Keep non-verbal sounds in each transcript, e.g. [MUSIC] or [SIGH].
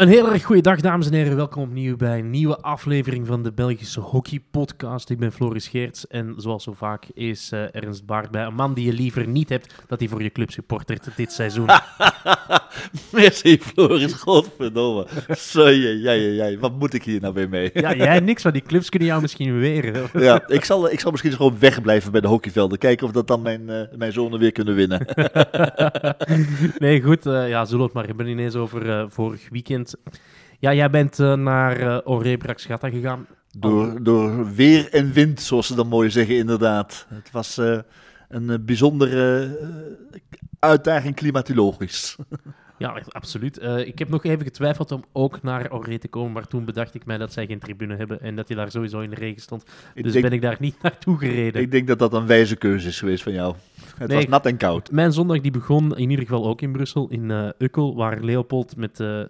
Een heel erg goede dag, dames en heren. Welkom opnieuw bij een nieuwe aflevering van de Belgische Hockey Podcast. Ik ben Floris Geerts en zoals zo vaak is eh, Ernst Baart bij. Een man die je liever niet hebt dat hij voor je club supportert dit seizoen. [LAUGHS] Merci Floris, godverdomme. Zo, ja, ja, ja, wat moet ik hier nou weer mee? ja, jij niks, van die clubs kunnen jou misschien weren. [LAUGHS] Ja, ik zal, ik zal misschien gewoon wegblijven bij de hockeyvelden. Kijken of dat dan mijn, uh, mijn zonen weer kunnen winnen. [LAUGHS] nee, goed. Uh, ja, zullen we het maar hebben ineens over vorig weekend. Ja, jij bent naar uh, Oré Braxgata gegaan. Door, door weer en wind, zoals ze dan mooi zeggen, inderdaad. Het was een bijzondere uitdaging klimatologisch. [LAUGHS] Ja, absoluut. Uh, ik heb nog even getwijfeld om ook naar Oré te komen, maar toen bedacht ik mij dat zij geen tribune hebben en dat hij daar sowieso in de regen stond. Ik dus denk, ben ik daar niet [LAUGHS] naartoe gereden. Ik denk dat dat een wijze keuze is geweest van jou. Het nee, was nat en koud. Mijn zondag die begon in ieder geval ook in Brussel, in uh, Ukkel, waar Leopold met uh,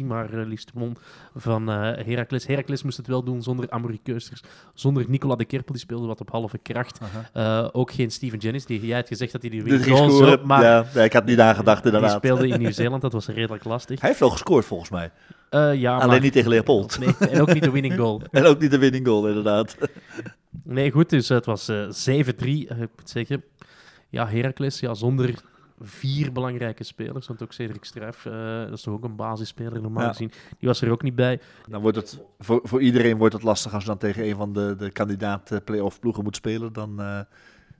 7-3, maar liefst mond van Heracles. Heracles moest het wel doen zonder Amorikeusters, zonder Nicola de Kerpel, die speelde wat op halve kracht. ook geen Steven Jennings, die jij had gezegd dat hij die weer goal maar ja, ja, ik had niet nagedacht inderdaad. Die speelde in [LAUGHS] Nieuw-Zeeland, dat was redelijk lastig. Hij heeft wel gescoord volgens mij. Uh, ja, Alleen maar... niet tegen Leopold. Nee, en ook niet de winning goal. [LAUGHS] en ook niet de winning goal, inderdaad. Nee, goed, dus het was uh, 7-3, ik moet zeggen. Ja, Heracles, ja, zonder vier belangrijke spelers. Want ook Cedric Struif, uh, dat is toch ook een basisspeler normaal ja. gezien. Die was er ook niet bij. Dan wordt het, voor, voor iedereen wordt het lastig als je dan tegen een van de, de kandidaat uh, play-off ploegen moet spelen. Dan, uh,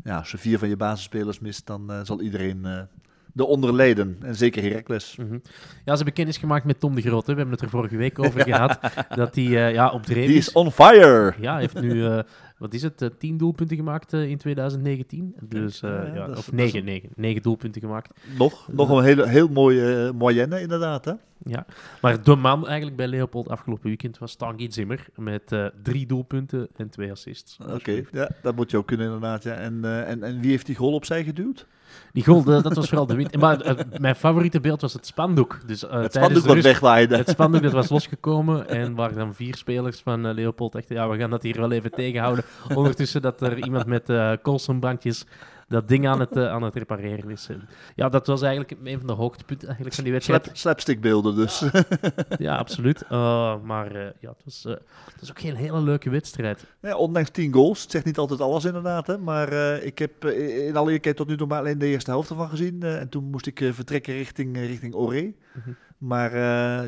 ja, als je vier van je basisspelers mist, dan zal iedereen de onderleden. En zeker Heracles. Mm -hmm. Ja, ze hebben kennis gemaakt met Tom de Groot. Hè. We hebben het er vorige week over [LAUGHS] gehad. dat hij uh, ja, op dreef Die is on fire! Ja, heeft nu, uh, wat is het, uh, tien doelpunten gemaakt in 2019. Dus, ja, ja, of negen, negen, negen doelpunten gemaakt. Nog, nog een heel, heel mooie moyenne inderdaad, hè? Ja, maar de man eigenlijk bij Leopold afgelopen weekend was Tanguy Zimmer met uh, drie doelpunten en twee assists. Oké, okay. ja, dat moet je ook kunnen inderdaad. Ja. En, uh, en, en wie heeft die goal opzij geduwd? Die goal, dat was vooral de wind. Maar uh, mijn favoriete beeld was het spandoek. Dus, het spandoek wegwaaide. Het spandoek dat was losgekomen en waar dan vier spelers van Leopold echt, ja, we gaan dat hier wel even tegenhouden. [LAUGHS] Ondertussen dat er iemand met koolsonbrandjes dat ding aan het, uh, aan het repareren is. ja, dat was eigenlijk een van de hoogtepunten eigenlijk van die wedstrijd. Slap, slapstickbeelden dus. [LAUGHS] ja, absoluut. Uh, maar uh, ja, het was, het was ook geen hele leuke wedstrijd. Ja, ondanks tien goals. Het zegt niet altijd alles inderdaad. Hè, maar ik heb in alle eerlijkheid tot nu toe maar alleen de eerste helft ervan gezien. en toen moest ik vertrekken richting, richting Oré. Mm -hmm. Maar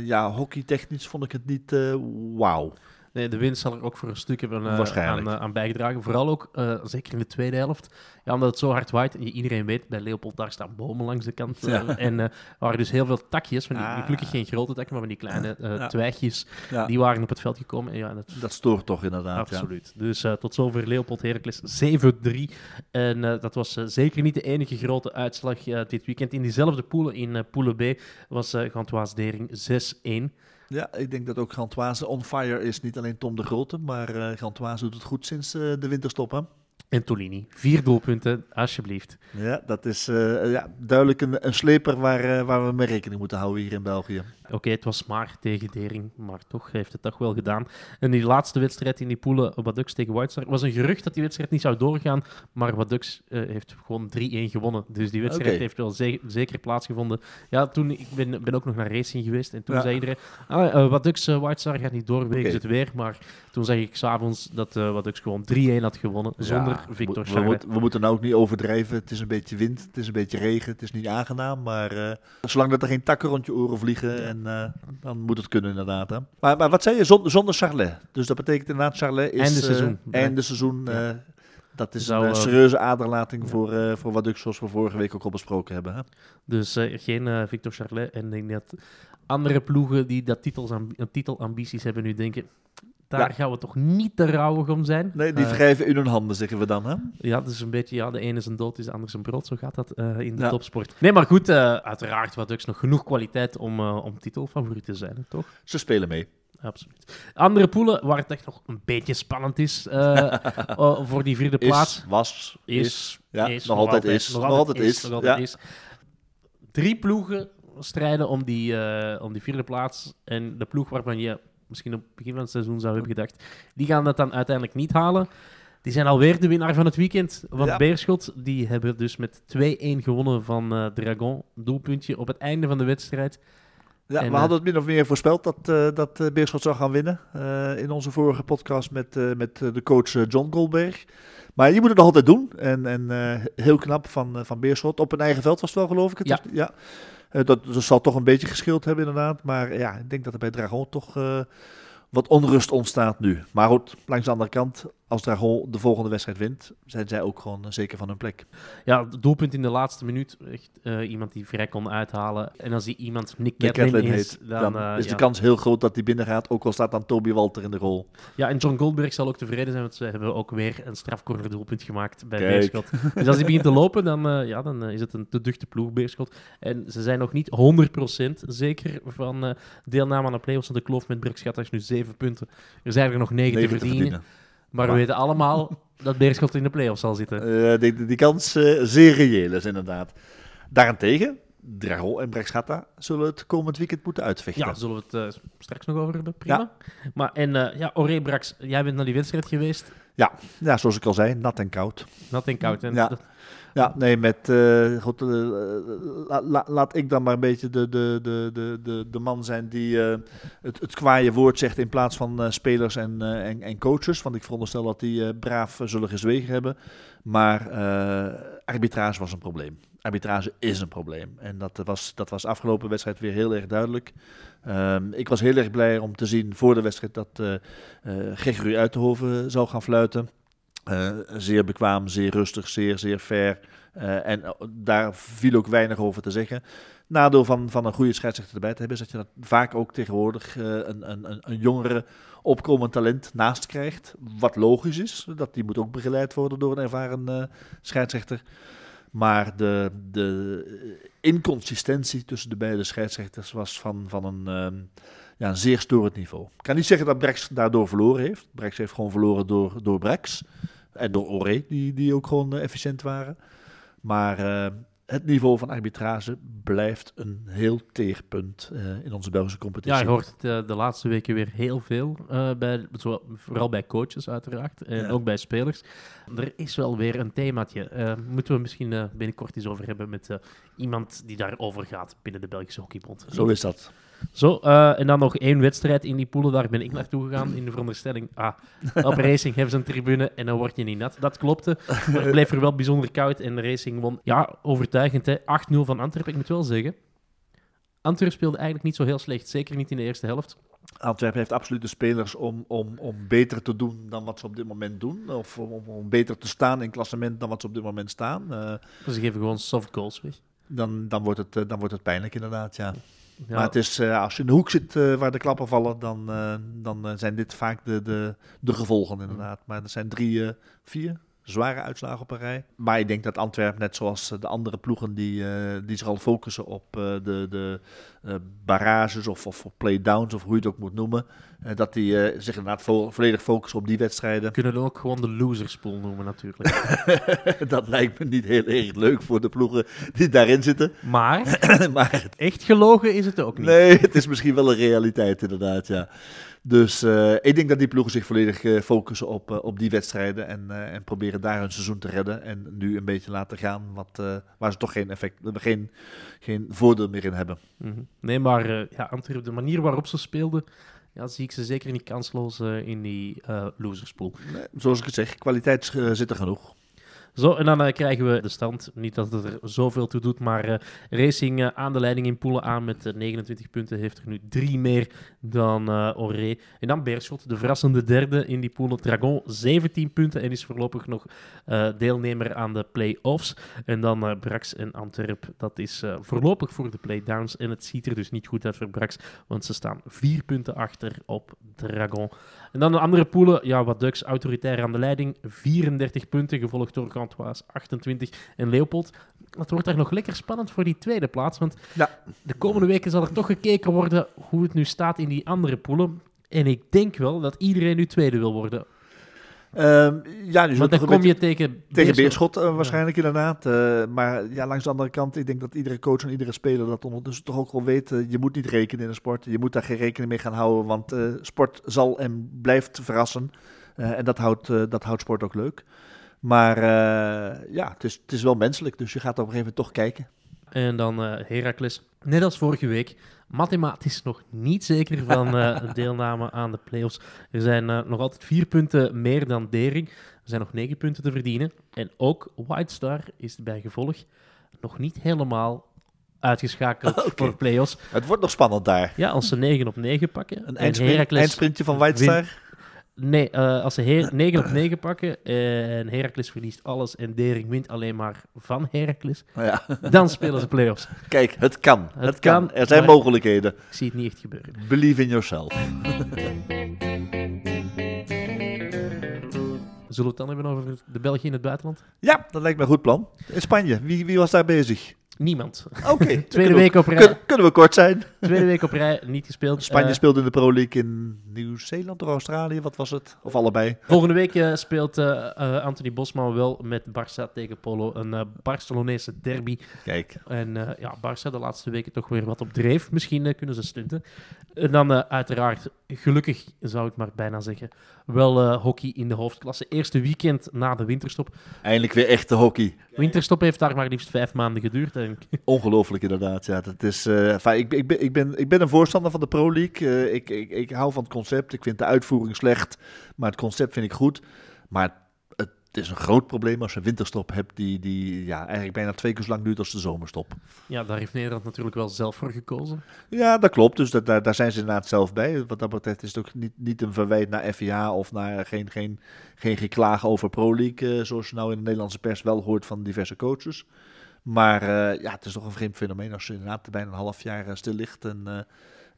ja, hockeytechnisch vond ik het niet wauw. Nee, de winst zal er ook voor een stuk hebben uh, aan, uh, aan, bijgedragen. Vooral ook, uh, zeker in de tweede helft. Ja, omdat het zo hard waait. En iedereen weet, bij Leopold daar staan bomen langs de kant. Ja. [LAUGHS] En waren dus heel veel takjes. Van die, ah. Gelukkig geen grote takken, maar van die kleine ja. twijgjes. Ja. Die waren op het veld gekomen. En ja, dat, dat stoort toch inderdaad. Absoluut. Dus tot zover Leopold Heracles 7-3. En dat was zeker niet de enige grote uitslag dit weekend. In diezelfde poelen, in poelen B, was uh, Dering 6-1. Ja, ik denk dat ook Gantoise on fire is. Niet alleen Tom de Grote, maar uh, Gantoise doet het goed sinds uh, de winterstop. Hè? En Tolini. Vier doelpunten, alsjeblieft. Ja, dat is uh, ja, duidelijk een, een sleper waar, waar we mee rekening moeten houden hier in België. Oké, okay, het was maar tegen Dering, maar toch heeft het toch wel gedaan. En die laatste wedstrijd in die poelen, Wadux tegen White Star, was een gerucht dat die wedstrijd niet zou doorgaan, maar Wadux uh, heeft gewoon 3-1 gewonnen. Dus die wedstrijd okay. heeft wel ze zeker plaatsgevonden. Ja, toen, ik ben, ben ook nog naar racing geweest en toen ja. zei iedereen, ah, uh, uh, White Star gaat niet door wegens okay. het weer, maar toen zag ik s'avonds dat uh, Wadux gewoon 3-1 had gewonnen, zonder ja, Victor we, we, we, moeten nou ook niet overdrijven. Het is een beetje wind, het is een beetje regen, het is niet aangenaam, maar zolang dat er geen takken rond je oren vliegen en uh, dan moet het kunnen inderdaad. Hè. Maar, maar wat zei je, zonder, zonder Charlet? Dus dat betekent inderdaad Charlet is... Einde seizoen. Uh, einde seizoen. Ja. dat is Zou, een serieuze aderlating ja. voor, voor Wadux, zoals we vorige week ook al besproken hebben. Hè? Dus geen Victor Charlet. En ik denk dat andere ploegen die dat titelamb titelambities hebben nu denken... Daar ja. gaan we toch niet te rouwig om zijn. Nee, die wrijven in hun handen, zeggen we dan. Hè? Ja, dat is een beetje, ja, de ene is een dood, is de ander is een brood. Zo gaat dat uh, in de ja. topsport. Nee, maar goed, uh, uiteraard wat Dux nog genoeg kwaliteit om, om titelfavoriet te zijn, toch? Ze spelen mee. Absoluut. Andere poelen waar het echt nog een beetje spannend is [LAUGHS] voor die vierde plaats. Is, was, is, is, ja, is nog, altijd is. Nog altijd is. Nog altijd is. Drie ploegen strijden om die, om die vierde plaats. En de ploeg waarvan je misschien op het begin van het seizoen zou hebben gedacht. Die gaan dat dan uiteindelijk niet halen. Die zijn alweer de winnaar van het weekend. Want Ja. Beerschot, die hebben dus met 2-1 gewonnen van eh, Dragon. Doelpuntje op het einde van de wedstrijd. Ja, En, we eh, hadden het min of meer voorspeld dat, eh dat eh, Beerschot zou gaan winnen. in onze vorige podcast met, met de coach John Goldberg. Maar je moet het nog altijd doen. En, en heel knap van, van Beerschot. Op een eigen veld was het wel, geloof ik. Het Ja. is- ja. Dat, dat zal toch een beetje gescheeld hebben, inderdaad. Maar ja, ik denk dat er bij Dragon toch wat onrust ontstaat nu. Maar goed, langs de andere kant, als Dragon de volgende wedstrijd wint, zijn zij ook gewoon eh, zeker van hun plek. Ja, het doelpunt in de laatste minuut. Echt, eh, iemand die vrij kon uithalen. En als die iemand Nick Nick Catlin heet, dan, dan eh, is ja. de kans heel groot dat hij binnen gaat. Ook al staat dan Toby Walter in de rol. Ja, en John Goldberg zal ook tevreden zijn, want ze hebben ook weer een strafcorner doelpunt gemaakt bij Kijk. Beerschot. Dus als hij begint te lopen, dan, ja, dan is het een te duchte ploeg, Beerschot. En ze zijn nog niet 100% zeker van deelname aan de play-offs. Want de kloof met Brugschat is nu 7 punten. Er zijn er nog 9 te Negen te verdienen. Maar we weten allemaal [LAUGHS] dat Beerschot in de play-offs zal zitten. Eh, die, die kans eh, zeer reëel is inderdaad. Daarentegen, Dragon en Brexgata zullen het komend weekend moeten uitvechten. Ja, zullen we het eh, straks nog over hebben? Prima. Maar en eh ja, Oré Brax, jij bent naar die wedstrijd geweest. Ja, zoals ik al zei, nat en koud. Nat en koud. En Ja. dat- Ja, nee, met. eh, goed, eh, la- la- laat ik dan maar een beetje de, de, de, de, de, man zijn die eh, het, het kwaaie woord zegt in plaats van spelers en, en, en coaches. Want ik veronderstel dat die braaf zullen gezwegen hebben. Maar arbitrage was een probleem. Arbitrage is een probleem. En dat was, dat was afgelopen wedstrijd weer heel erg duidelijk. Ehm, ik was heel erg blij om te zien voor de wedstrijd dat eh eh, Gregory Uitenhoven zou gaan fluiten. Eh, zeer bekwaam, zeer rustig, zeer, zeer fair. Eh, en eh, daar viel ook weinig over te zeggen. Nadeel van, van een goede scheidsrechter erbij te hebben is dat je dat vaak ook tegenwoordig een, een, een, jongere opkomend talent naast krijgt. Wat logisch is, dat die moet ook begeleid worden door een ervaren scheidsrechter. Maar de, de inconsistentie tussen de beide scheidsrechters was van, van een, ehm, ja, een zeer storend niveau. Ik kan niet zeggen dat Brex daardoor verloren heeft. Brex heeft gewoon verloren door, door Brex. En door Oré, die, die ook gewoon eh, efficiënt waren. Maar eh, het niveau van arbitrage blijft een heel teerpunt eh, in onze Belgische Ja, competitie. je hoort het de laatste weken weer heel veel. bij, vooral bij coaches, uiteraard. En Ja. ook bij spelers. Er is wel weer een themaatje. Moeten we misschien binnenkort eens over hebben met iemand die daarover gaat binnen de Belgische Hockeybond. Zo is dat. Zo, eh, en dan nog één wedstrijd in die poelen. Daar ben ik naartoe gegaan in de veronderstelling. Ah, op [LAUGHS] Racing hebben ze een tribune en dan word je niet nat. Dat klopte. Maar het bleef er wel bijzonder koud en de Racing won. Ja, overtuigend hè. 8-0 van Antwerpen. Ik moet wel zeggen. Antwerpen speelde eigenlijk niet zo heel slecht. Zeker niet in de eerste helft. Antwerpen heeft absoluut de spelers om, om, om beter te doen dan wat ze op dit moment doen. Of om, om beter te staan in klassement dan wat ze op dit moment staan. Eh, Ze geven gewoon soft goals weg. dan, dan, wordt het, eh, dan wordt het pijnlijk inderdaad, ja. Maar het is, eh, als je in de hoek zit eh, waar de klappen vallen, dan, eh, dan zijn dit vaak de, de, de gevolgen inderdaad. Maar er zijn drie, vier zware uitslagen op een rij. Maar ik denk dat Antwerpen, net zoals eh, de andere ploegen die, eh, die zich al focussen op eh, de, de eh, barrages of, of playdowns of hoe je het ook moet noemen, dat die zich inderdaad vo- volledig focussen op die wedstrijden. we kunnen ook gewoon de loserspool noemen natuurlijk. [LAUGHS] dat lijkt me niet heel erg leuk voor de ploegen die daarin zitten. maar [COUGHS] maar echt gelogen is het ook niet. Nee, het is misschien wel een realiteit inderdaad, ja. Dus eh, ik denk dat die ploegen zich volledig eh, focussen op, eh, op die wedstrijden en, en proberen daar hun seizoen te redden. En nu een beetje laten gaan wat, waar ze toch geen effect, geen, geen voordeel meer in hebben. Mhm. Nee, maar ja, Antwerpen, de manier waarop ze speelden, ja, zie ik ze zeker niet kansloos in die loserspool. Nee, zoals ik het zeg, kwaliteit zit er genoeg. Zo, en dan eh, krijgen we de stand. Niet dat het er zoveel toe doet, maar eh, Racing eh, aan de leiding in Poelen aan met eh, 29 punten. Heeft er nu drie meer dan Oré. En dan Beerschot, de verrassende derde in die Poelen. Dragon 17 punten en is voorlopig nog deelnemer aan de play-offs. En dan Brax en Antwerp, dat is voorlopig voor de play-downs. En het ziet er dus niet goed uit voor Brax, want ze staan vier punten achter op Dragon. En dan de andere poelen, ja, wat Ducks autoritair aan de leiding, 34 punten, gevolgd door Gantoise 28 en Leopold. Het wordt daar nog lekker spannend voor die tweede plaats, want Ja. de komende weken zal er toch gekeken worden hoe het nu staat in die andere poelen. En ik denk wel dat iedereen nu tweede wil worden. Ehm, ja, Want dus dan kom je tegen tegen Beerschot. Eh, waarschijnlijk inderdaad. Eh, maar ja, langs de andere kant, ik denk dat iedere coach en iedere speler dat ondertussen toch ook wel weet. eh, je moet niet rekenen in een sport. Je moet daar geen rekening mee gaan houden, want sport zal en blijft verrassen. En dat houdt, dat houdt sport ook leuk. Maar ja, het is, het is wel menselijk, dus je gaat op een gegeven moment toch kijken. En dan Heracles. Net als vorige week. Mathematisch nog niet zeker van eh, [LAUGHS] deelname aan de playoffs. Er zijn eh, nog altijd vier punten meer dan Dering. Er zijn nog negen punten te verdienen. En ook White Star is bij gevolg nog niet helemaal uitgeschakeld [LAUGHS] Oké. voor playoffs. Het wordt nog spannend daar. Ja, als ze 9 op 9 pakken. Een en eindsprint, eindsprintje van White Star. Nee, eh, als ze Her 9 op 9 pakken en Heracles verliest alles en Dering wint alleen maar van Heracles, Nou ja, dan spelen ze playoffs. [LAUGHS] kijk, het kan. Het, Het kan. kan, Er zijn mogelijkheden. Ik zie het niet echt gebeuren. Believe in yourself. [LAUGHS] Zullen we het dan hebben over de België in het buitenland? Ja, dat lijkt me een goed plan. In Spanje, wie, wie was daar bezig? Niemand. Oké, [LAUGHS] Tweede we- week op rij, kun- kunnen we kort zijn? tweede week op rij niet gespeeld. Spanje Eh, speelde in de Pro League in Nieuw-Zeeland of Australië, wat was het? Of allebei? volgende week eh, speelt eh, eh, Anthony Bosman wel met Barça tegen Polo. Een eh, Barcelonese derby. Kijk, En eh, ja, Barça de laatste weken toch weer wat op dreef. Misschien kunnen ze stunten. En dan eh, uiteraard, gelukkig zou ik maar bijna zeggen, wel eh, hockey in de hoofdklasse. Eerste weekend na de winterstop. eindelijk weer echte hockey. Winterstop heeft daar maar liefst vijf maanden geduurd. Ongelooflijk inderdaad. Ja, dat is, eh, enfin, ik, ik, ben, ik, ben, ik ben een voorstander van de Pro League. Eh, ik, ik, ik hou van het concept. Ik vind de uitvoering slecht, maar het concept vind ik goed. Maar het is een groot probleem als je een winterstop hebt die, die ja, eigenlijk bijna twee keer zo lang duurt als de zomerstop. ja, daar heeft Nederland natuurlijk wel zelf voor gekozen. Ja, dat klopt. Dus dat, daar, daar zijn ze inderdaad zelf bij. Wat dat betreft is het ook niet, niet een verwijt naar FIA of naar geen, geen, geen geklaag over Pro League, eh, zoals je nou in de Nederlandse pers wel hoort van diverse coaches. Maar eh, ja, het is toch een vreemd fenomeen als je inderdaad bijna een half jaar eh, stil ligt en, eh,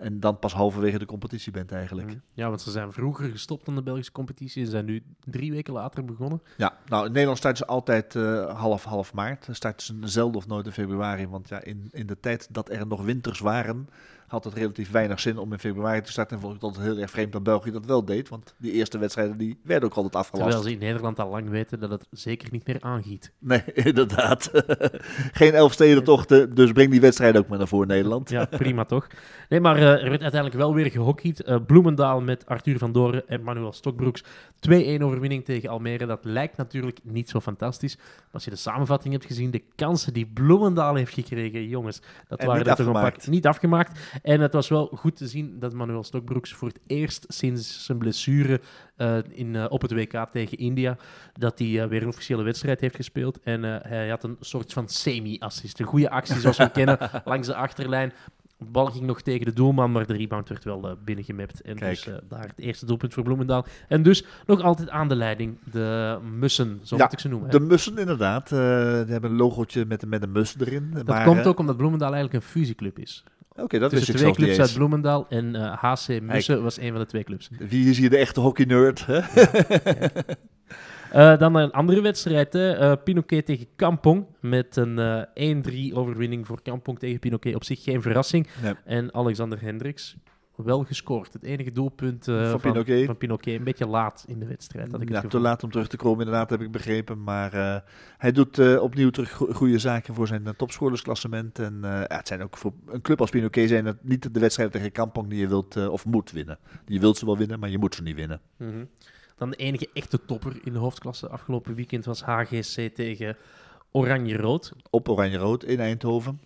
en dan pas halverwege de competitie bent eigenlijk. Ja, want ze zijn vroeger gestopt dan de Belgische competitie. Ze zijn nu drie weken later begonnen. Ja, nou in Nederland starten ze altijd half, half maart. Dan starten ze zelden of nooit in februari. Want ja, in, in de tijd dat er nog winters waren, had het relatief weinig zin om in februari te starten. En vond ik het altijd heel erg vreemd dat België dat wel deed. Want die eerste wedstrijden die werden ook altijd afgelast. Terwijl ze in Nederland al lang weten dat het zeker niet meer aangiet. Nee, [LAUGHS] inderdaad. [LAUGHS] Geen Elfstedentochten, dus breng die wedstrijd ook maar naar voren Nederland. Ja, prima toch? Nee, maar eh, er werd uiteindelijk wel weer gehockeyd. Eh, Bloemendaal met Arthur van Doren en Manuel Stokbroeks. 2-1 overwinning tegen Almere. Dat lijkt natuurlijk niet zo fantastisch. Maar als je de samenvatting hebt gezien, de kansen die Bloemendaal heeft gekregen, jongens, dat En waren er toch een niet afgemaakt. En het was wel goed te zien dat Manuel Stokbroeks voor het eerst sinds zijn blessure eh, in, eh, op het WK tegen India, dat hij eh, weer een officiële wedstrijd heeft gespeeld. En hij had een soort van semi-assist. Een goede actie zoals we [LAUGHS] kennen langs de achterlijn. De bal ging nog tegen de doelman, maar de rebound werd wel binnengemapt. En Kijk. dus daar het eerste doelpunt voor Bloemendaal. En dus nog altijd aan de leiding, de Mussen, zo Ja, moet ik ze noemen. De mussen inderdaad. die hebben een logootje met, met een mus erin. dat maar, komt ook omdat Bloemendaal eigenlijk een fusieclub is. Oké, dat ik twee clubs uit. Bloemendaal en eh, HC Mussen was een van de twee clubs. Wie is hier de echte hockey-nerd? hè? Eh, dan een andere wedstrijd, hè. Eh, Pinoquet tegen Kampong. Met een eh 1-3 overwinning voor Kampong tegen Pinoquet. Op zich geen verrassing. Nee. En Alexander Hendricks wel gescoord. Het enige doelpunt eh, Van Pinoquet. van Pinoquet. Een beetje laat in de wedstrijd, had ik Ja, het te laat om terug te komen, inderdaad, heb ik begrepen. Maar eh, hij doet eh, opnieuw terug go- goede zaken voor zijn topscorersklassement. En ja, het zijn ook voor een club als Pinoquet zijn het niet de wedstrijden tegen Kampong die je wilt of moet winnen. Je wilt ze wel winnen, maar je moet ze niet winnen. Mhm. Dan de enige echte topper in de hoofdklasse afgelopen weekend was HGC tegen Oranje-Rood. Op Oranje-Rood in Eindhoven.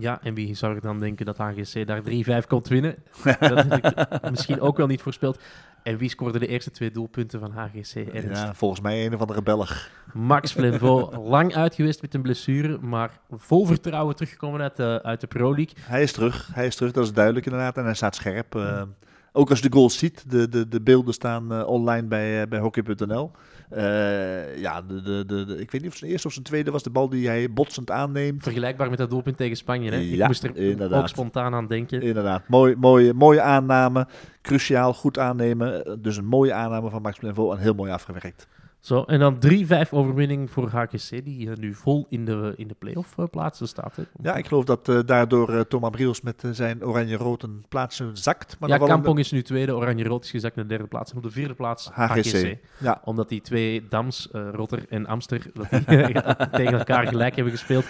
Ja, en wie zou er dan denken dat HGC daar 3-5 komt winnen? [LAUGHS] Dat had ik misschien ook wel niet voorspeld. En wie scoorde de eerste twee doelpunten van HGC? Ernst? Ja, volgens mij een of andere Belg. Max Flenvo, [LAUGHS] lang uit geweest met een blessure, maar vol vertrouwen teruggekomen uit de, uit de Pro League. Hij is terug, hij is terug, dat is duidelijk inderdaad. En hij staat scherp. eh, ook als je de goals ziet, de, de, de beelden staan eh, online bij, eh, bij hockey.nl. Eh, ja, de, de, de, ik weet niet of het zijn eerste of zijn tweede was, de bal die hij botsend aanneemt. Vergelijkbaar met dat doelpunt tegen Spanje. Hè? Ik Ja, moest er inderdaad. ook spontaan aan denken. Inderdaad, mooi, mooie, mooie aanname. Cruciaal, goed aannemen. Dus een mooie aanname van Max Plenvo en heel mooi afgewerkt. Zo, en dan 3-5 overwinning voor HGC, die eh, nu vol in de, in de play-off eh, plaatsen staat. Hè. Ja, ik geloof dat eh, daardoor Thomas Briels met zijn oranje-rood een plaats zakt. Maar ja, Kampong is nu tweede, Oranje-Rood is gezakt naar de derde plaats. En op de vierde plaats HGC. HGC. Ja, Omdat die twee Dams, Rotter en Amster, dat die, [LAUGHS] tegen elkaar gelijk hebben gespeeld.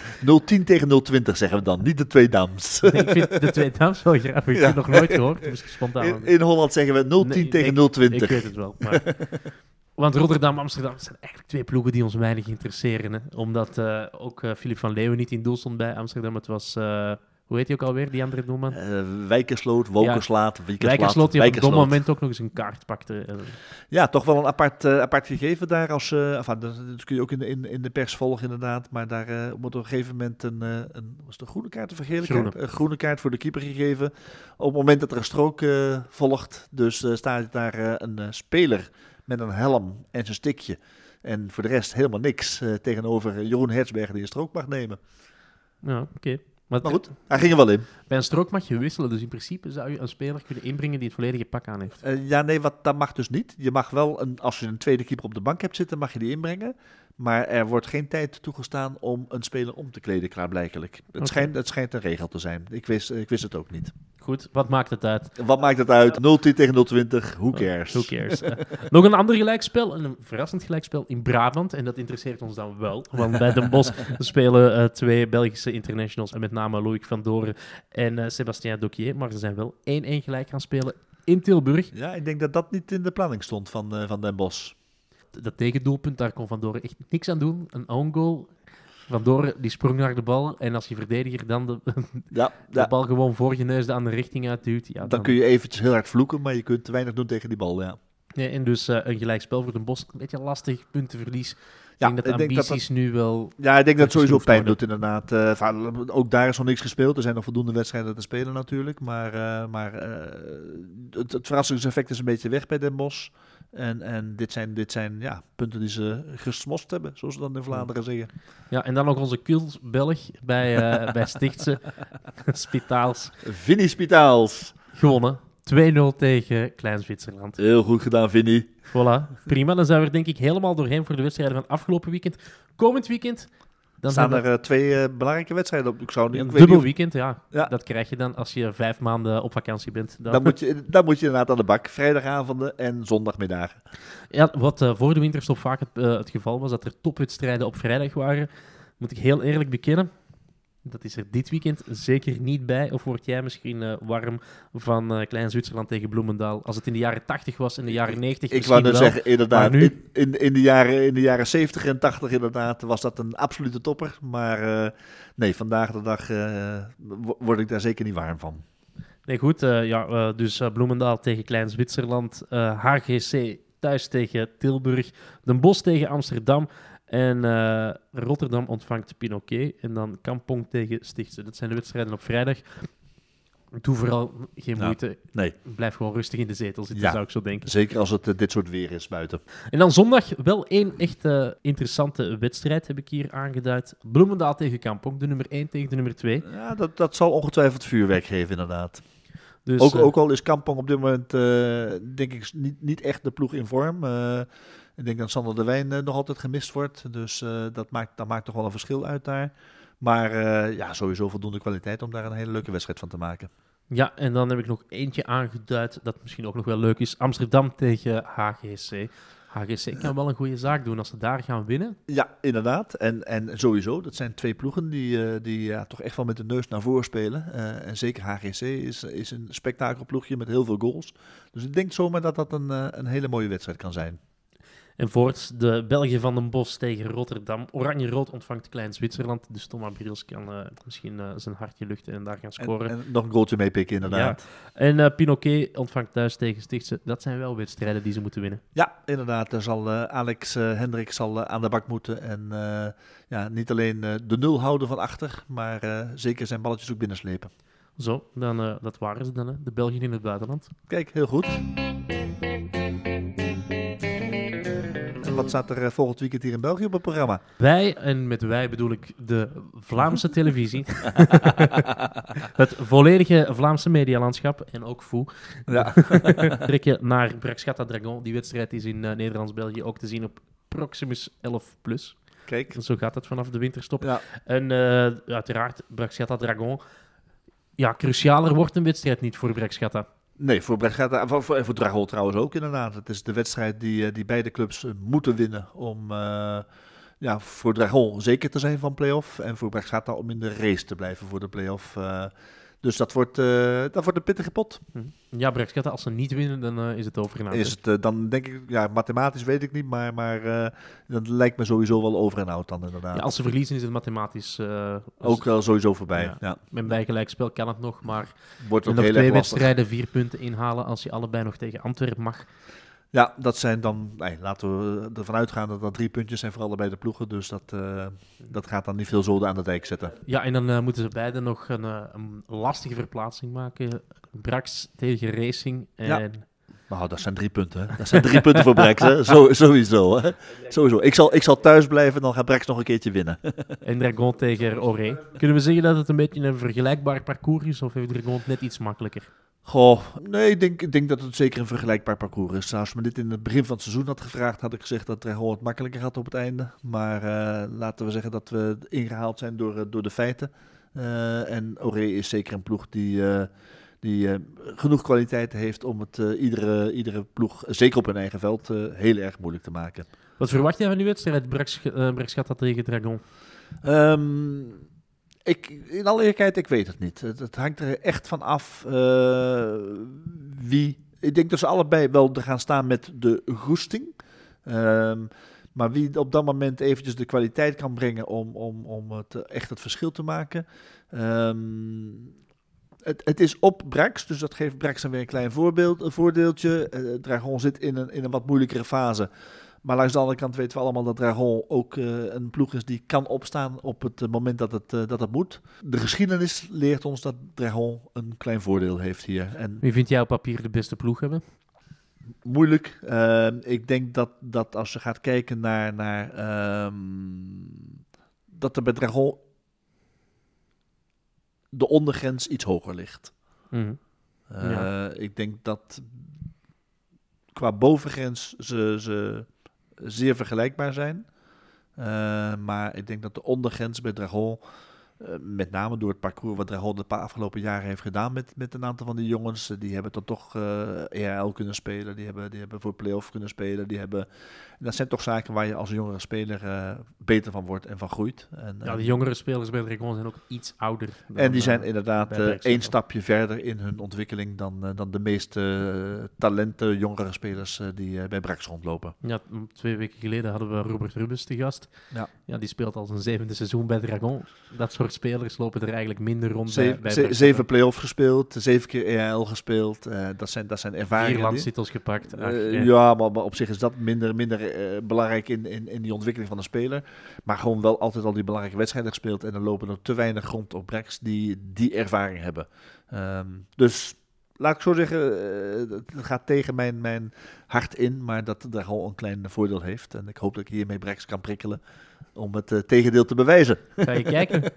010 tegen 020 zeggen we dan, niet de twee dames. Nee, ik vind de twee Dams wel grappig. Ik heb nog nooit gehoord, dus spontaan. In, in Holland zeggen we 010 Nee, tegen ik- 020. Ik weet het wel. Maar... [LAUGHS] Want Rotterdam en Amsterdam zijn eigenlijk twee ploegen die ons weinig interesseren. Hè? Omdat eh, ook eh Filip van Leeuwen niet in doel stond bij Amsterdam. Het was, eh, hoe heet hij ook alweer, die andere doelman? Wijkersloot, Wokerslaat, Wiekersloot. Wijkersloot, die op een dom moment ook nog eens een kaart pakte. Ja, toch wel een apart, apart gegeven daar. Als, enfin, dat, dat kun je ook in de, in, in de pers volgen inderdaad. Maar daar wordt op een gegeven moment een, een was het een groene kaart of een gele Groene. kaart? Een groene kaart voor de keeper gegeven. Op het moment dat er een strook volgt. Dus staat daar een speler met een helm en zijn stikje. En voor de rest helemaal niks eh, tegenover Jeroen Hertzberger die een strook mag nemen. ja, oké. Maar, Maar goed, hij ging er wel in. bij een strook mag je wisselen. Dus in principe zou je een speler kunnen inbrengen die het volledige pak aan heeft. Eh, ja, nee, wat, dat mag dus niet. Je mag wel, een, als je een tweede keeper op de bank hebt zitten, mag je die inbrengen. Maar er wordt geen tijd toegestaan om een speler om te kleden, klaarblijkelijk. Het, schijnt, het schijnt een regel te zijn. Ik wist, ik wist het ook niet. Goed, wat maakt het uit? Wat maakt het uit? 0-10 tegen 0-20, who cares? Who cares? Eh, [LAUGHS] nog een ander gelijkspel, een verrassend gelijkspel in Brabant. En dat interesseert ons dan wel. Want bij Den Bosch [LAUGHS] spelen eh, twee Belgische internationals. En met name Loïc van Doren en eh Sébastien Dokier. Maar ze zijn wel 1-1 gelijk gaan spelen in Tilburg. Ja, ik denk dat dat niet in de planning stond van, eh, van Den Bosch. Dat tegendoelpunt, daar kon Van Doren echt niks aan doen. Een own goal. Van Doren die sprong naar de bal. En als je verdediger dan de, [LAUGHS] Ja, de bal gewoon voor je neus de andere richting uitduwt. Ja, dan kun je eventjes heel hard vloeken, maar je kunt te weinig doen tegen die bal, ja. En dus eh, een gelijkspel voor Den Bosch. Een beetje lastig, puntenverlies. Ik Ja, denk dat de ik denk dat ambities nu wel Ja, ik denk dat het sowieso pijn doet inderdaad. Eh, ook daar is nog niks gespeeld. Er zijn nog voldoende wedstrijden te spelen natuurlijk. Maar, eh, maar het, het verrassingseffect is een beetje weg bij Den Bosch. En, en dit zijn, dit zijn ja, punten die ze gesmost hebben, zoals ze dan in Vlaanderen zeggen. Ja, en dan nog onze cult Belg bij, eh, [LAUGHS] bij Stichtse Spitaals Vinnie Spitaals. gewonnen. 2-0 tegen Klein Zwitserland. Heel goed gedaan, Vinnie. Voilà, prima. Dan zijn we er denk ik helemaal doorheen voor de wedstrijden van afgelopen weekend. Komend weekend, dan staan er eh, twee eh, belangrijke wedstrijden op. Ik zou niet, een ik weet dubbel of- weekend. Ja. Ja. dat krijg je dan als je vijf maanden op vakantie bent. Dan, Dan moet, je, dan moet je inderdaad aan de bak. Vrijdagavonden en zondagmiddagen. Ja, wat eh, voor de winterstop vaak het, het geval was, dat er topwedstrijden op vrijdag waren, moet ik heel eerlijk bekennen. Dat is er dit weekend zeker niet bij. Of word jij misschien eh, warm van eh, Klein Zwitserland tegen Bloemendaal? Als het in de jaren 80 was, in de jaren 90 Ik wou net zeggen, inderdaad, nu- in, in, in, de jaren, in de jaren 70 en 80 inderdaad was dat een absolute topper. Maar eh, nee, vandaag de dag wo- word ik daar zeker niet warm van. Nee, goed. ja, dus Bloemendaal tegen Klein Zwitserland. HGC thuis tegen Tilburg. Den Bosch tegen Amsterdam. En eh, Rotterdam ontvangt Pinoquet. En dan Kampong tegen Stichtse. Dat zijn de wedstrijden op vrijdag. Doe vooral geen Ja. moeite. Nee, Blijf gewoon rustig in de zetel zitten, Ja. zou ik zo denken. zeker als het eh, dit soort weer is buiten. En dan zondag wel één echt eh, interessante wedstrijd, heb ik hier aangeduid. Bloemendaal tegen Kampong, de nummer 1 tegen de nummer 2. Ja, dat, dat zal ongetwijfeld vuurwerk geven inderdaad. Dus, ook, ook al is Kampong op dit moment, denk ik, niet, niet echt de ploeg in vorm. Ik denk dat Sander de Wijn eh, nog altijd gemist wordt. Dus eh, dat, maakt, dat maakt toch wel een verschil uit daar. Maar eh, ja, sowieso voldoende kwaliteit om daar een hele leuke wedstrijd van te maken. Ja, en dan heb ik nog eentje aangeduid dat misschien ook nog wel leuk is. Amsterdam tegen HGC. HGC kan wel een goede zaak doen als ze daar gaan winnen. Ja, inderdaad. En, en sowieso, dat zijn twee ploegen die, die ja, toch echt wel met de neus naar voren spelen. En zeker HGC is, is een spektakelploegje met heel veel goals. Dus ik denk zomaar dat dat een, een hele mooie wedstrijd kan zijn. En voorts de Belgen van den Bosch tegen Rotterdam. Oranje-rood ontvangt Klein Zwitserland. Dus Thomas Briels kan eh, misschien eh, zijn hartje luchten en daar gaan En, scoren. en nog een goaltje meepikken, inderdaad. En eh Pinoquet ontvangt thuis tegen Stichtse. Dat zijn wel wedstrijden die ze moeten winnen. Ja, inderdaad. Daar zal Alex Hendrik zal, aan de bak moeten. En ja, niet alleen de nul houden van achter, maar zeker zijn balletjes ook binnenslepen. Zo, dan, dat waren ze dan, hè. de Belgen in het buitenland. Kijk, heel goed. Wat staat er eh, volgend weekend hier in België op het programma? Wij, en met wij bedoel ik de Vlaamse [LAUGHS] televisie. [LAUGHS] het volledige Vlaamse medialandschap en ook Fou. Ja. [LAUGHS] trekken naar Braxchata Dragon. Die wedstrijd is in eh, Nederlands-België ook te zien op Proximus 11 Plus. Kijk. Zo gaat het vanaf de winterstop. Ja. En eh, uiteraard, Braxchata Dragon. Ja, crucialer wordt een wedstrijd niet voor Braxchata. Nee, voor Brecht gaat voor, voor, voor Dragol trouwens ook inderdaad. Het is de wedstrijd die, eh, die beide clubs eh, moeten winnen om eh, ja, voor Dragol zeker te zijn van play-off. En voor Brecht gaat om in de race te blijven voor de play-off. eh. Dus dat wordt, eh, dat wordt een pittige pot. Hm. Ja, Braxchata, als ze niet winnen, dan eh, is het over Is het, eh, dan denk ik, ja, mathematisch weet ik niet, maar, maar dat lijkt me sowieso wel over en out dan inderdaad. Ja, als ze verliezen, is het mathematisch. ook wel sowieso voorbij. Ja. Ja. Met bij gelijkspel kan het nog, maar Wordt ook nog heel twee wedstrijden vier punten inhalen als je allebei nog tegen Antwerpen mag. Ja, dat zijn dan, nee, laten we ervan uitgaan dat dat drie puntjes zijn voor allebei de ploegen. Dus dat, eh, dat gaat dan niet veel zoden aan de dijk zetten. Ja, en dan eh, moeten ze beiden nog een, eh, een lastige verplaatsing maken. Brax tegen Racing. En Ja. Nou, dat zijn drie punten. Hè? Dat zijn drie punten voor Brex, hè? Zo, sowieso. Hè? Sowieso. Ik zal, ik zal thuis blijven, dan gaat Brex nog een keertje winnen. [LAUGHS] En Dragon tegen Oré. Kunnen we zeggen dat het een beetje een vergelijkbaar parcours is? Of heeft Dragon het net iets makkelijker? Goh, nee, ik denk, ik denk dat het zeker een vergelijkbaar parcours is. Als je me dit in het begin van het seizoen had gevraagd, had ik gezegd dat Dragon het makkelijker had op het einde. Maar eh, laten we zeggen dat we ingehaald zijn door, eh, door de feiten. Eh, en Oré is zeker een ploeg die, eh, die eh, genoeg kwaliteit heeft om het eh, iedere, iedere ploeg, zeker op hun eigen veld, eh, heel erg moeilijk te maken. Wat verwacht jij van die wedstrijd, Brax, eh Braxchata tegen Dragon? Ehm, ik, in alle eerlijkheid, ik weet het niet. Het, hangt er echt van af eh, wie. Ik denk dat ze allebei wel er gaan staan met de goesting. Ehm, maar wie op dat moment eventjes de kwaliteit kan brengen om, om, om het, eh, echt het verschil te maken. Ehm, het, het is op Brax, dus dat geeft Brax dan weer een klein voorbeeld, een voordeeltje. Eh, Dragon zit in een, in een wat moeilijkere fase. Maar langs de andere kant weten we allemaal dat Dragon ook eh, een ploeg is die kan opstaan op het eh, moment dat het, eh, dat het moet. De geschiedenis leert ons dat Dragon een klein voordeel heeft hier. En Wie vind jij op papier de beste ploeg hebben? moeilijk. Eh, ik denk dat, dat als je gaat kijken naar, naar ehm, dat er bij Dragon de ondergrens iets hoger ligt. Mhm. Ja. Ik denk dat qua bovengrens ze, ze zeer vergelijkbaar zijn. Eh, maar ik denk dat de ondergrens bij Dragon, met name door het parcours wat Dragon de afgelopen jaren heeft gedaan met, met een aantal van die jongens, eh, die hebben dan toch eh ERL kunnen spelen, die hebben, die hebben voor play-off kunnen spelen. Die hebben, en dat zijn toch zaken waar je als jongere speler eh, beter van wordt en van groeit. En, Ja, eh, de jongere spelers bij Dragon zijn ook iets ouder. dan, en die eh, zijn inderdaad eh, één stapje verder in hun ontwikkeling dan, eh, dan de meeste eh, talenten, jongere spelers eh, die eh, bij Brax rondlopen. Ja, twee weken geleden hadden we Robert Rubens te gast. Ja. Ja, die speelt al zijn zevende seizoen bij Dragon. Dat soort spelers lopen er eigenlijk minder rond Zeven, bij, bij zeven play-offs gespeeld, zeven keer EHL gespeeld. eh, dat, zijn, dat zijn Vier ervaringen. die- landstitels gepakt. Ach, Eh, ja. maar, maar op zich is dat minder, minder eh, belangrijk in, in, in die ontwikkeling van een speler. Maar gewoon wel altijd al die belangrijke wedstrijden gespeeld. En er lopen er te weinig rond op Brax die die ervaring hebben. Ehm, dus laat ik zo zeggen, het gaat tegen mijn, mijn hart in. Maar dat daar al een klein voordeel heeft. En ik hoop dat ik hiermee Brax kan prikkelen om het eh, tegendeel te bewijzen. Ga je kijken? [LAUGHS]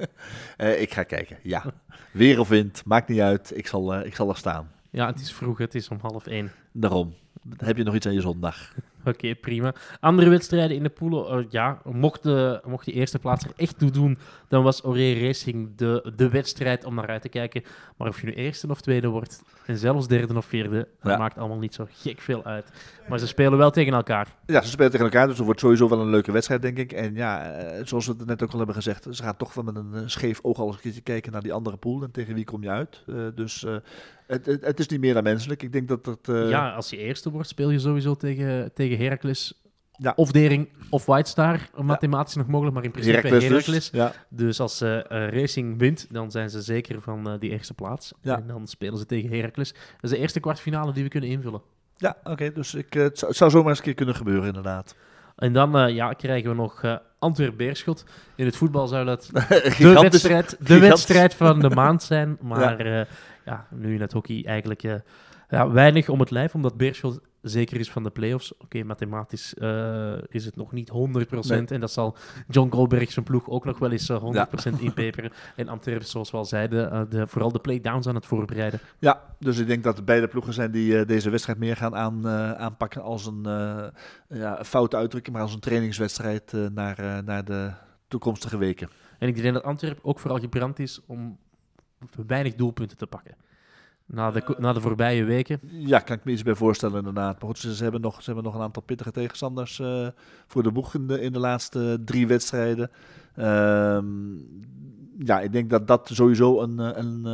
Eh, ik ga kijken, ja. Weer of wind, maakt niet uit. Ik zal, eh, ik zal er staan. Ja, het is vroeg. Het is om half één. Daarom. Heb je nog iets aan je zondag? Oké, prima. Andere wedstrijden in de poelen. eh, ja, mocht de, mocht de eerste plaats er echt toe doen, dan was Oré Racing de, de wedstrijd om naar uit te kijken. Maar of je nu eerste of tweede wordt, en zelfs derde of vierde, dat maakt allemaal niet zo gek veel uit. Maar ze spelen wel tegen elkaar. Ja, ze spelen tegen elkaar, dus het wordt sowieso wel een leuke wedstrijd, denk ik. En ja, eh, zoals we het net ook al hebben gezegd, ze gaan toch wel met een eh, scheef oog al eens een keertje kijken naar die andere pool. En tegen wie kom je uit? Dus het, het, het is niet meer dan menselijk. Ik denk dat het... eh, ja, als je eerste wordt, speel je sowieso tegen, tegen Heracles. Ja. Of Dering of White Star, mathematisch nog mogelijk, maar in principe Heracles Heracles. dus. Ja. Dus als eh, Racing wint, dan zijn ze zeker van eh, die eerste plaats. Ja. En dan spelen ze tegen Heracles. Dat is de eerste kwartfinale die we kunnen invullen. Ja, oké. dus ik, het, zou, zomaar eens een keer kunnen gebeuren, inderdaad. En dan ja, krijgen we nog eh Antwerp-Beerschot. In het voetbal zou dat [LAUGHS] de wedstrijd, de wedstrijd van de maand zijn. [LAUGHS] Maar ja. Ja, nu in het hockey eigenlijk eh, ja, weinig om het lijf. Omdat Beerschot zeker is van de play-offs. Oké, mathematisch eh, is het nog niet 100%. En dat zal John Goldberg zijn ploeg ook nog wel eens eh, 100% inpeperen. [LAUGHS] En Antwerpen, zoals we al zeiden, eh, de, vooral de playdowns aan het voorbereiden. Ja, dus ik denk dat het beide ploegen zijn die eh, deze wedstrijd meer gaan aan, eh, aanpakken als een uh, ja, foute uitdrukking, maar als een trainingswedstrijd uh, naar, uh, naar de toekomstige weken. En ik denk dat Antwerpen ook vooral gebrand is om weinig doelpunten te pakken. Na de, na de voorbije weken. Ja, kan ik me iets bij voorstellen inderdaad. Maar goed, ze, hebben, nog, ze hebben nog een aantal pittige tegenstanders uh, voor de boeg in de, in de laatste drie wedstrijden. Um, ja, ik denk dat dat sowieso een, een,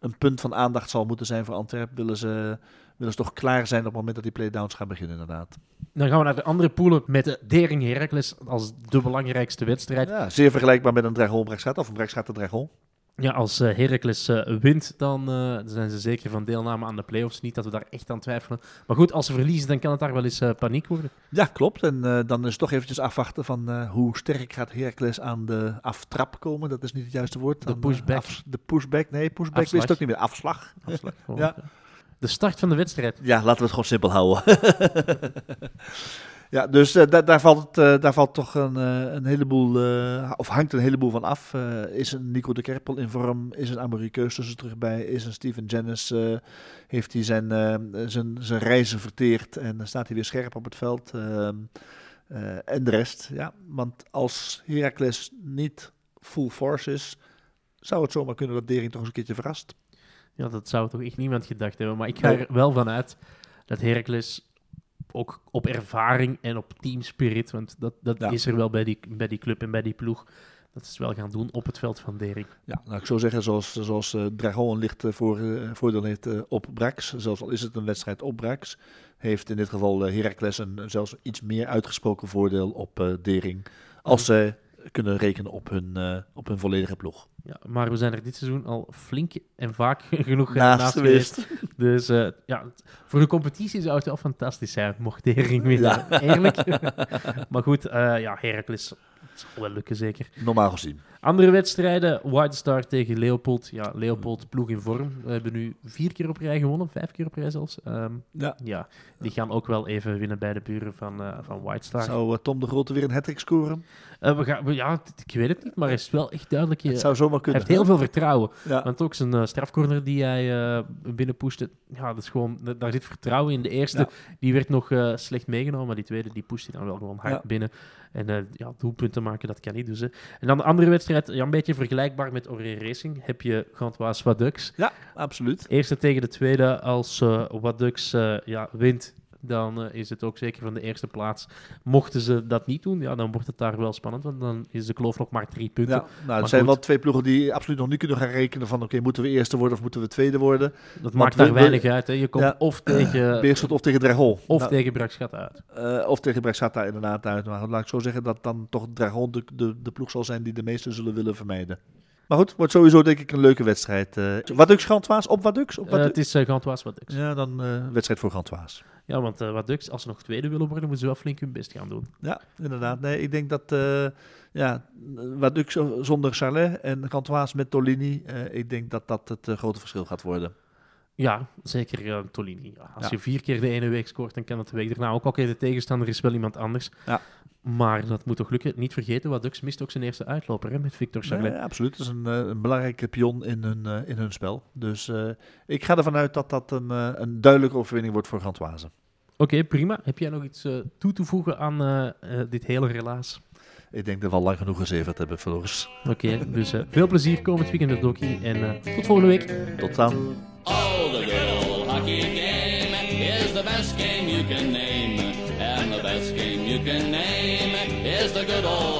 een punt van aandacht zal moeten zijn voor Antwerpen. Willen ze, willen ze toch klaar zijn op het moment dat die playdowns gaan beginnen inderdaad. Dan gaan we naar de andere poelen met de Dering Heracles als de belangrijkste wedstrijd. Ja, zeer vergelijkbaar met een Brexat of een Brexat de Dragon. Ja, als uh, Heracles uh, wint, dan uh, zijn ze zeker van deelname aan de play-offs. Niet dat we daar echt aan twijfelen. Maar goed, als ze verliezen, dan kan het daar wel eens paniek worden. Ja, klopt. En dan is het toch eventjes afwachten van hoe sterk gaat Heracles aan de aftrap komen. Dat is niet het juiste woord. De pushback. Af, de pushback, nee, pushback Afslag. is het ook niet meer. Afslag. Afslag [LAUGHS] ja. De start van de wedstrijd. Ja, laten we het gewoon simpel houden. [LAUGHS] Ja, dus uh, da daar, valt, uh, daar valt toch een, uh, een heleboel, of hangt een heleboel van af. is een Nico de Kerpel in vorm? Is een Amerikeus er terug bij? Is een Steven Janis? heeft hij zijn, zijn, zijn reizen verteerd en dan staat hij weer scherp op het veld? Ehm, en de rest, ja. Want als Heracles niet full force is, zou het zomaar kunnen dat Dering toch eens een keertje verrast. Ja, dat zou toch echt niemand gedacht hebben. Maar ik ga er wel vanuit dat Heracles ook op ervaring en op teamspirit, want dat, dat ja. is er wel bij die, bij die club en bij die ploeg. Dat is wel gaan doen op het veld van Dering. Ja, nou ik zou zeggen, zoals, zoals uh, Dragon een licht voor, uh, voordeel heeft op Brax, zelfs al is het een wedstrijd op Brax, heeft in dit geval Heracles een zelfs iets meer uitgesproken voordeel op Dering. Als ze kunnen rekenen op hun, op hun volledige ploeg. Ja, maar we zijn er dit seizoen al flink en vaak [LAUGHS] genoeg naast, naast geweest. Dus uh, ja, voor de competitie zou het wel fantastisch zijn, mocht Hering winnen. Ja. Eerlijk. [LAUGHS] maar goed, uh, ja, Heracles zal wel lukken zeker. Normaal gezien. Andere wedstrijden, White Star tegen Leopold. Ja, Leopold ploeg in vorm. We hebben nu vier keer op rij gewonnen, vijf keer op rij zelfs. Um, ja. ja. Die gaan ook wel even winnen bij de buren van, uh, van White Star. Zou uh, Tom de Grote weer een hat scoren? Uh, we gaan, we, ja, ik weet het niet, maar hij is wel echt duidelijk. Het zou zomaar kunnen. Hij heeft heel veel vertrouwen. Ja. Want ook zijn uh, strafcorner die hij uh, binnenpushte, ja, dat is gewoon, daar zit vertrouwen in. De eerste, ja. die werd nog uh, slecht meegenomen, maar die tweede, die pushte dan wel gewoon hard ja. binnen. En ja, doelpunten maken, dat kan niet. Dus, en dan de andere wedstrijd, ja, een beetje vergelijkbaar met Oranje Racing, heb je Gantois Wadux. Ja, absoluut. Eerste tegen de tweede, als Wadux ja, wint, dan uh, is het ook zeker van de eerste plaats. Mochten ze dat niet doen, ja, dan wordt het daar wel spannend, want dan is de kloof nog maar drie punten. Ja, nou, er zijn goed. wel twee ploegen die absoluut nog niet kunnen gaan rekenen van, oké, okay, moeten we eerste worden of moeten we tweede worden? Dat want maakt daar we, weinig uit. Hè. Je komt ja, of tegen... [CLEARS THROAT] Beerschot of tegen Dragon. Of nou, tegen Braxata uit. Uh, of tegen Braxata inderdaad uit. Maar laat ik zo zeggen dat dan toch Dragon de, de, de ploeg zal zijn die de meesten zullen willen vermijden. Maar goed, wordt sowieso denk ik een leuke wedstrijd. Uh, Wadux Gantois op Wadux? Op Wadux? Uh, het is uh, Gantois Wadux. Ja, dan uh, wedstrijd voor Gantois. Ja, want uh, Wadux, als ze nog tweede willen worden, moeten ze wel flink hun best gaan doen. Ja, inderdaad. Nee, ik denk dat ja, Wadux zonder Charlet en Gantois met Tolini, ik denk dat dat het grote verschil gaat worden. Ja, zeker uh, Tolini. Ja, als ja. je vier keer de ene week scoort, dan kan het de week daarna ook. Oké, de tegenstander is wel iemand anders. Ja. Maar dat moet toch lukken. Niet vergeten, wat Dux mist ook zijn eerste uitloper hè, met Victor Charlet. Nee, absoluut. Dat is een, een belangrijke pion in hun, uh, in hun spel. Dus uh, ik ga ervan uit dat dat een, uh, een duidelijke overwinning wordt voor Gantoise. Oké, okay, prima. Heb jij nog iets toe te voegen aan dit hele relaas? Ik denk dat we al lang genoeg gezeverd hebben, Floris. Oké, okay, dus veel plezier komend weekend met Doki. En tot volgende week. Tot dan. The good old hockey game is the best game you can name. And the best game you can name is the good old.